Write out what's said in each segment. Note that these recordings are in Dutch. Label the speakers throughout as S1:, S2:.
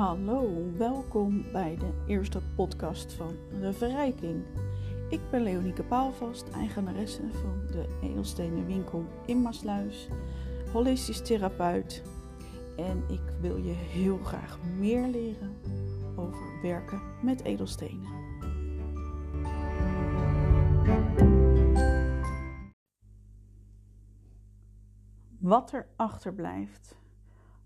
S1: Hallo, welkom bij de eerste podcast van Verrijking. Ik ben Leonieke Paalvast, eigenaresse van de Edelstenen Winkel in Maasluis, holistisch therapeut. En ik wil je heel graag meer leren over werken met edelstenen. Wat er achterblijft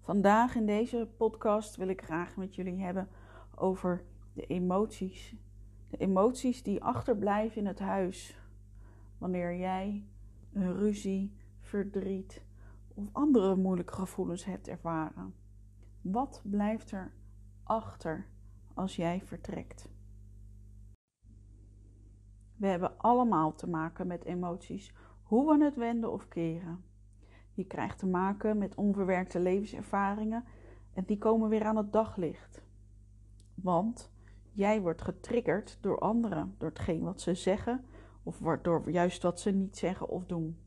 S1: Vandaag in deze podcast wil ik graag met jullie hebben over de emoties. De emoties die achterblijven in het huis wanneer jij een ruzie, verdriet of andere moeilijke gevoelens hebt ervaren. Wat blijft er achter als jij vertrekt? We hebben allemaal te maken met emoties, hoe we het wenden of keren. Je krijgt te maken met onverwerkte levenservaringen en die komen weer aan het daglicht. Want jij wordt getriggerd door anderen, door hetgeen wat ze zeggen of door juist wat ze niet zeggen of doen.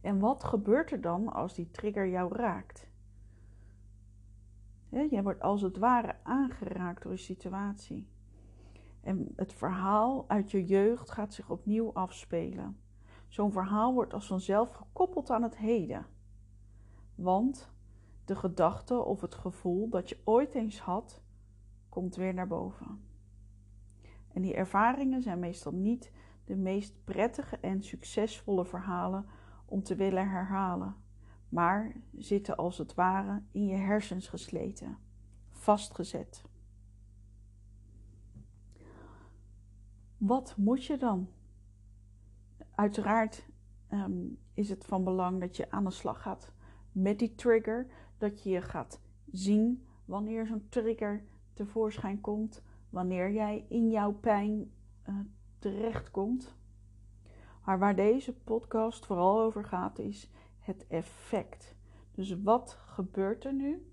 S1: En wat gebeurt er dan als die trigger jou raakt? jij wordt als het ware aangeraakt door een situatie. En het verhaal uit je jeugd gaat zich opnieuw afspelen. Zo'n verhaal wordt als vanzelf gekoppeld aan het heden. Want de gedachte of het gevoel dat je ooit eens had, komt weer naar boven. En die ervaringen zijn meestal niet de meest prettige en succesvolle verhalen om te willen herhalen, maar zitten als het ware in je hersens gesleten, vastgezet. Wat moet je dan? Uiteraard ehm, is het van belang dat je aan de slag gaat met die trigger. Dat je je gaat zien wanneer zo'n trigger tevoorschijn komt. Wanneer jij in jouw pijn uh, terechtkomt. Maar waar deze podcast vooral over gaat is het effect. Dus wat gebeurt er nu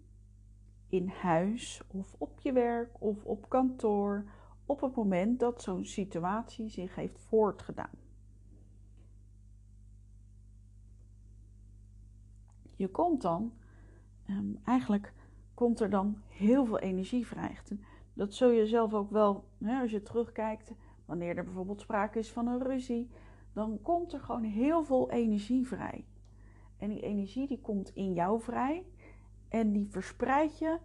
S1: in huis of op je werk of op kantoor op het moment dat zo'n situatie zich heeft voortgedaan? Je komt dan, um, eigenlijk komt er dan heel veel energie vrij. Dat zul je zelf ook wel, hè, als je terugkijkt, wanneer er bijvoorbeeld sprake is van een ruzie, dan komt er gewoon heel veel energie vrij. En die energie die komt in jou vrij en die verspreid je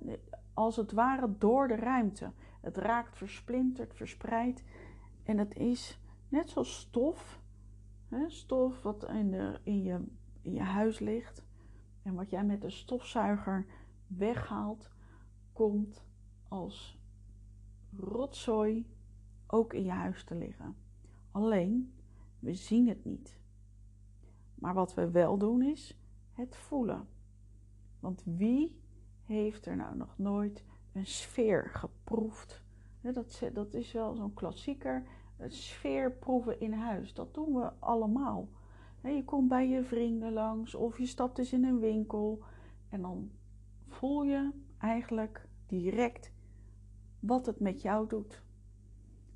S1: als het ware door de ruimte. Het raakt versplinterd, verspreid en het is net zoals stof, hè, stof wat in, je, in je huis ligt. En wat jij met de stofzuiger weghaalt, komt als rotzooi ook in je huis te liggen. Alleen, we zien het niet. Maar wat we wel doen is het voelen. Want wie heeft er nou nog nooit een sfeer geproefd? Dat, is wel zo'n klassieker. Het sfeerproeven in huis. Dat doen we allemaal. Je komt bij je vrienden langs of je stapt eens in een winkel en dan voel je eigenlijk direct wat het met jou doet.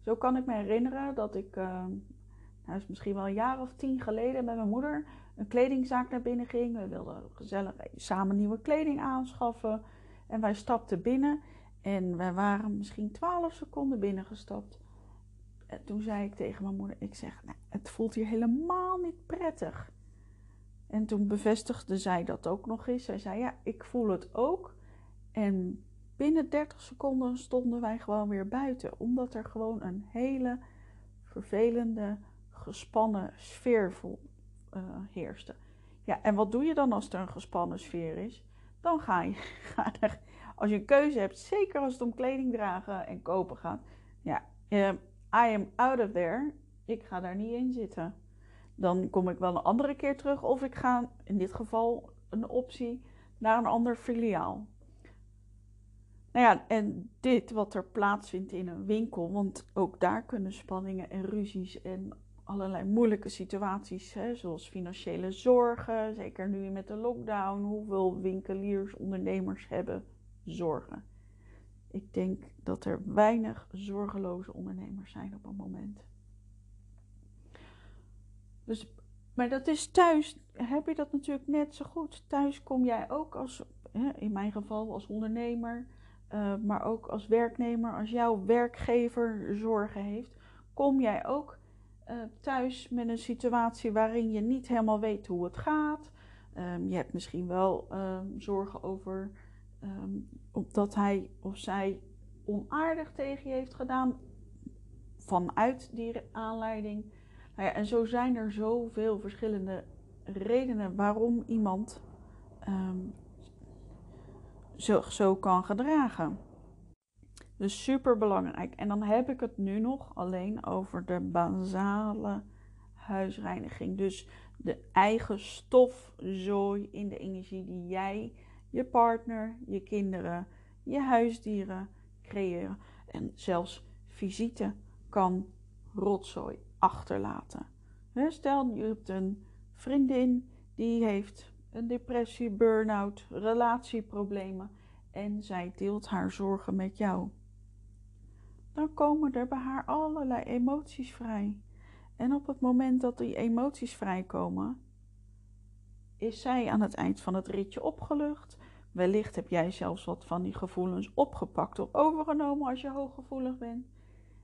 S1: Zo kan ik me herinneren dat ik, uh, nou is misschien wel een jaar of tien geleden met mijn moeder een kledingzaak naar binnen ging. We wilden gezellig samen nieuwe kleding aanschaffen. En wij stapten binnen en wij waren misschien twaalf seconden binnengestapt toen zei ik tegen mijn moeder, ik zeg, nou, het voelt hier helemaal niet prettig. En toen bevestigde zij dat ook nog eens. Zij zei, ja, ik voel het ook. En binnen 30 seconden stonden wij gewoon weer buiten. Omdat er gewoon een hele vervelende, gespannen sfeer uh, heerste. Ja, en wat doe je dan als er een gespannen sfeer is? Dan ga je, ga er, als je een keuze hebt, zeker als het om kleding dragen en kopen gaat. Ja, uh, I am out of there. Ik ga daar niet in zitten. Dan kom ik wel een andere keer terug of ik ga in dit geval een optie naar een ander filiaal. Nou ja, en dit wat er plaatsvindt in een winkel, want ook daar kunnen spanningen en ruzies en allerlei moeilijke situaties, hè, zoals financiële zorgen, zeker nu met de lockdown, hoeveel winkeliers, ondernemers hebben zorgen. Ik denk dat er weinig zorgeloze ondernemers zijn op een moment. Dus, maar dat is thuis, heb je dat natuurlijk net zo goed. Thuis kom jij ook als, in mijn geval als ondernemer, eh, maar ook als werknemer, als jouw werkgever zorgen heeft, kom jij ook uh, thuis met een situatie waarin je niet helemaal weet hoe het gaat. Um, je hebt misschien wel um, zorgen over um, dat hij of zij onaardig tegen je heeft gedaan vanuit die aanleiding. Nou ja, en zo zijn er zoveel verschillende redenen waarom iemand zo, zo kan gedragen. Dus super belangrijk. En dan heb ik het nu nog alleen over de basale huisreiniging. Dus de eigen stofzooi in de energie die jij, je partner, je kinderen, je huisdieren creëren. En zelfs visite kan rotzooi achterlaten. Stel je hebt een vriendin die heeft een depressie, burn-out, relatieproblemen en zij deelt haar zorgen met jou. Dan komen er bij haar allerlei emoties vrij. En op het moment dat die emoties vrijkomen, is zij aan het eind van het ritje opgelucht. Wellicht heb jij zelfs wat van die gevoelens opgepakt of overgenomen als je hooggevoelig bent.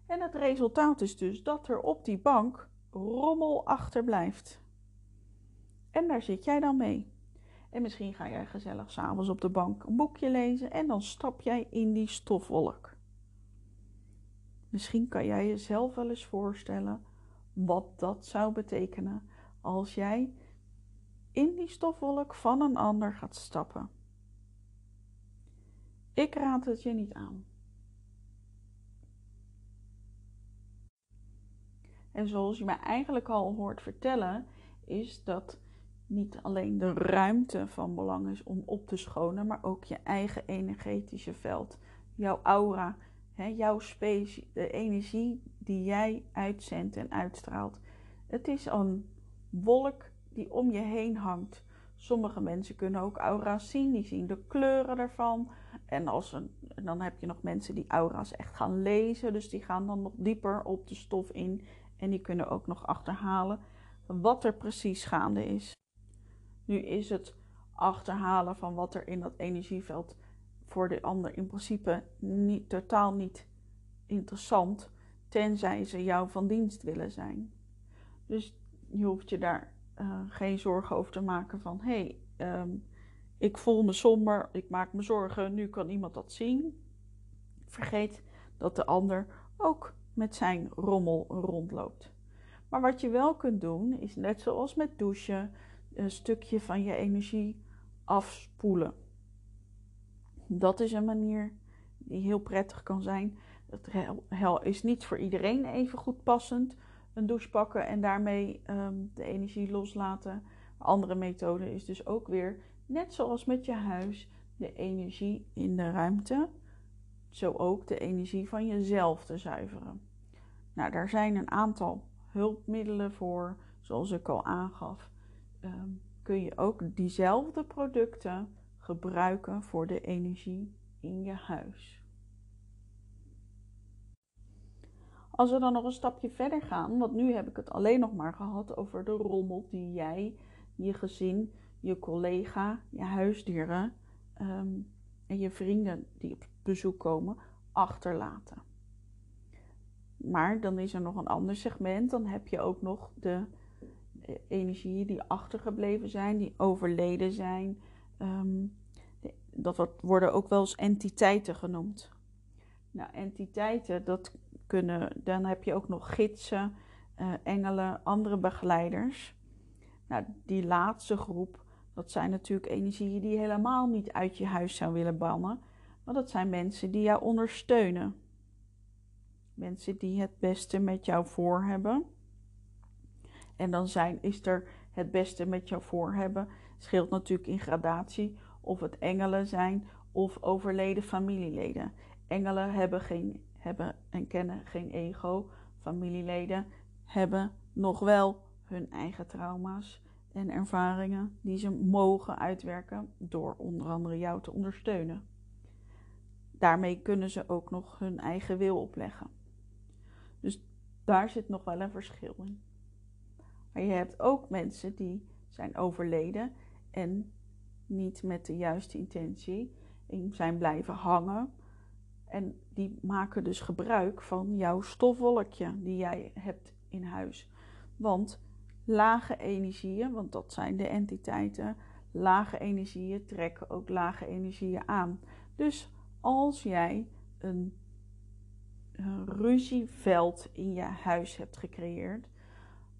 S1: En het resultaat is dus dat er op die bank rommel achterblijft. En daar zit jij dan mee. En misschien ga jij gezellig s'avonds op de bank een boekje lezen en dan stap jij in die stofwolk. Misschien kan jij jezelf wel eens voorstellen wat dat zou betekenen als jij in die stofwolk van een ander gaat stappen. Ik raad het je niet aan. En zoals je mij eigenlijk al hoort vertellen, is dat niet alleen de ruimte van belang is om op te schonen, maar ook je eigen energetische veld, jouw aura, hè, jouw space, de energie die jij uitzendt en uitstraalt. Het is een wolk die om je heen hangt. Sommige mensen kunnen ook aura's zien, die zien de kleuren ervan. En als een, dan heb je nog mensen die aura's echt gaan lezen, dus die gaan dan nog dieper op de stof in en die kunnen ook nog achterhalen wat er precies gaande is. Nu is het achterhalen van wat er in dat energieveld voor de ander in principe niet, totaal niet interessant, tenzij ze jou van dienst willen zijn. Dus je hoeft je daar uh, geen zorgen over te maken van hé, hey, um, ik voel me somber, ik maak me zorgen, nu kan iemand dat zien. Vergeet dat de ander ook met zijn rommel rondloopt. Maar wat je wel kunt doen, is net zoals met douchen, een stukje van je energie afspoelen. Dat is een manier die heel prettig kan zijn. Hel is niet voor iedereen even goed passend. Een douche pakken en daarmee um, de energie loslaten. Andere methode is dus ook weer, net zoals met je huis, de energie in de ruimte. Zo ook de energie van jezelf te zuiveren. Nou, daar zijn een aantal hulpmiddelen voor, zoals ik al aangaf. Ehm, kun je ook diezelfde producten gebruiken voor de energie in je huis. Als we dan nog een stapje verder gaan, want nu heb ik het alleen nog maar gehad over de rommel die jij, je gezin, je collega, je huisdieren ehm, en je vrienden die op bezoek komen achterlaten. Maar dan is er nog een ander segment. Dan heb je ook nog de energieën die achtergebleven zijn, die overleden zijn. Um, dat worden ook wel eens entiteiten genoemd. Nou, entiteiten, dat kunnen, dan heb je ook nog gidsen, uh, engelen, andere begeleiders. Nou, die laatste groep, dat zijn natuurlijk energieën die je helemaal niet uit je huis zou willen bannen. Maar dat zijn mensen die jou ondersteunen. Mensen die het beste met jou voor hebben. En dan zijn, is er het beste met jou voor hebben. Scheelt natuurlijk in gradatie of het engelen zijn of overleden familieleden. Engelen hebben, geen, hebben en kennen geen ego. Familieleden hebben nog wel hun eigen trauma's en ervaringen die ze mogen uitwerken door onder andere jou te ondersteunen. Daarmee kunnen ze ook nog hun eigen wil opleggen. Dus daar zit nog wel een verschil in. Maar je hebt ook mensen die zijn overleden en niet met de juiste intentie zijn blijven hangen. En die maken dus gebruik van jouw stofwolkje die jij hebt in huis. Want lage energieën, want dat zijn de entiteiten, lage energieën trekken ook lage energieën aan. Dus als jij een, een ruzieveld in je huis hebt gecreëerd,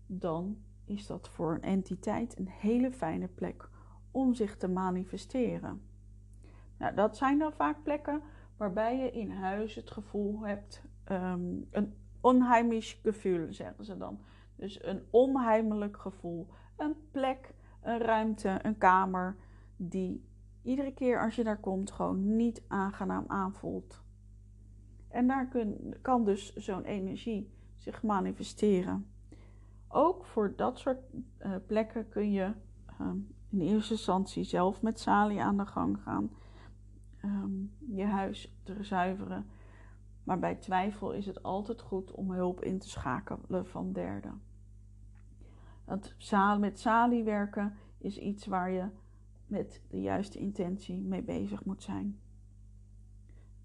S1: dan is dat voor een entiteit een hele fijne plek om zich te manifesteren. Nou, dat zijn dan vaak plekken waarbij je in huis het gevoel hebt, um, een onheimisch gevoel zeggen ze dan. Dus een onheimelijk gevoel. Een plek, een ruimte, een kamer die iedere keer als je daar komt gewoon niet aangenaam aanvoelt. En daar kun, kan dus zo'n energie zich manifesteren. Ook voor dat soort uh, plekken kun je um, in eerste instantie zelf met Sali aan de gang gaan. Um, je huis te zuiveren. Maar bij twijfel is het altijd goed om hulp in te schakelen van derden. Met Sali werken is iets waar je met de juiste intentie mee bezig moet zijn.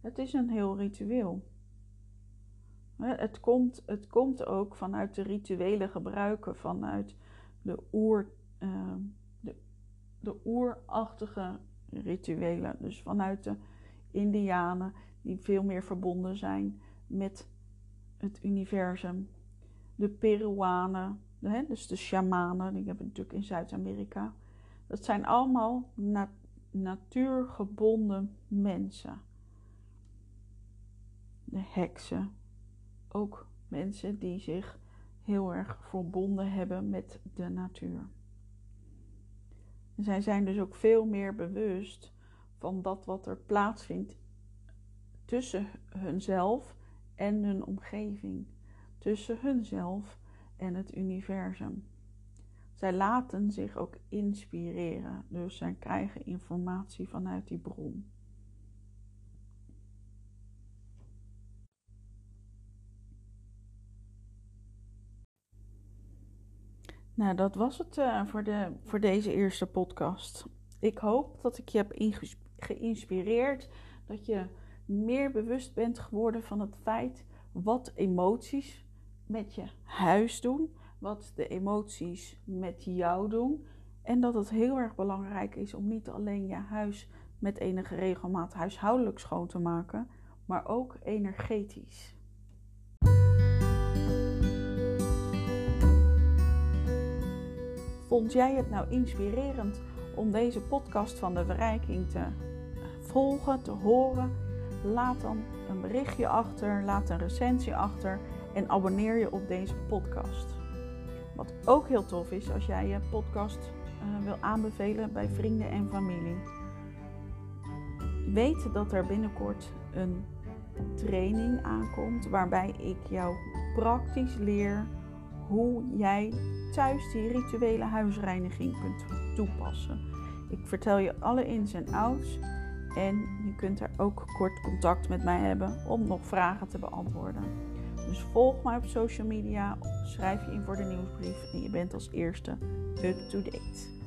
S1: Het is een heel ritueel. Het komt, het komt ook vanuit de rituele gebruiken, vanuit de, oer, uh, de, de oerachtige rituelen. Dus vanuit de Indianen, die veel meer verbonden zijn met het universum. De Peruanen, dus de shamanen, die hebben we natuurlijk in Zuid-Amerika. Dat zijn allemaal natuurgebonden mensen. De heksen, ook mensen die zich heel erg verbonden hebben met de natuur. En zij zijn dus ook veel meer bewust van dat wat er plaatsvindt tussen hunzelf en hun omgeving, tussen hunzelf en het universum. Zij laten zich ook inspireren, dus zij krijgen informatie vanuit die bron. Nou, dat was het uh, voor, de, voor deze eerste podcast. Ik hoop dat ik je heb geïnspireerd, dat je meer bewust bent geworden van het feit wat emoties met je huis doen, wat de emoties met jou doen. En dat het heel erg belangrijk is om niet alleen je huis met enige regelmaat huishoudelijk schoon te maken, maar ook energetisch. Vond jij het nou inspirerend om deze podcast van de verrijking te volgen, te horen? Laat dan een berichtje achter, laat een recensie achter en abonneer je op deze podcast. Wat ook heel tof is als jij je podcast uh, wil aanbevelen bij vrienden en familie. Weet dat er binnenkort een training aankomt waarbij ik jou praktisch leer hoe jij thuis die rituele huisreiniging kunt toepassen. Ik vertel je alle ins en outs en je kunt er ook kort contact met mij hebben om nog vragen te beantwoorden. Dus volg mij op social media, schrijf je in voor de nieuwsbrief en je bent als eerste up to date.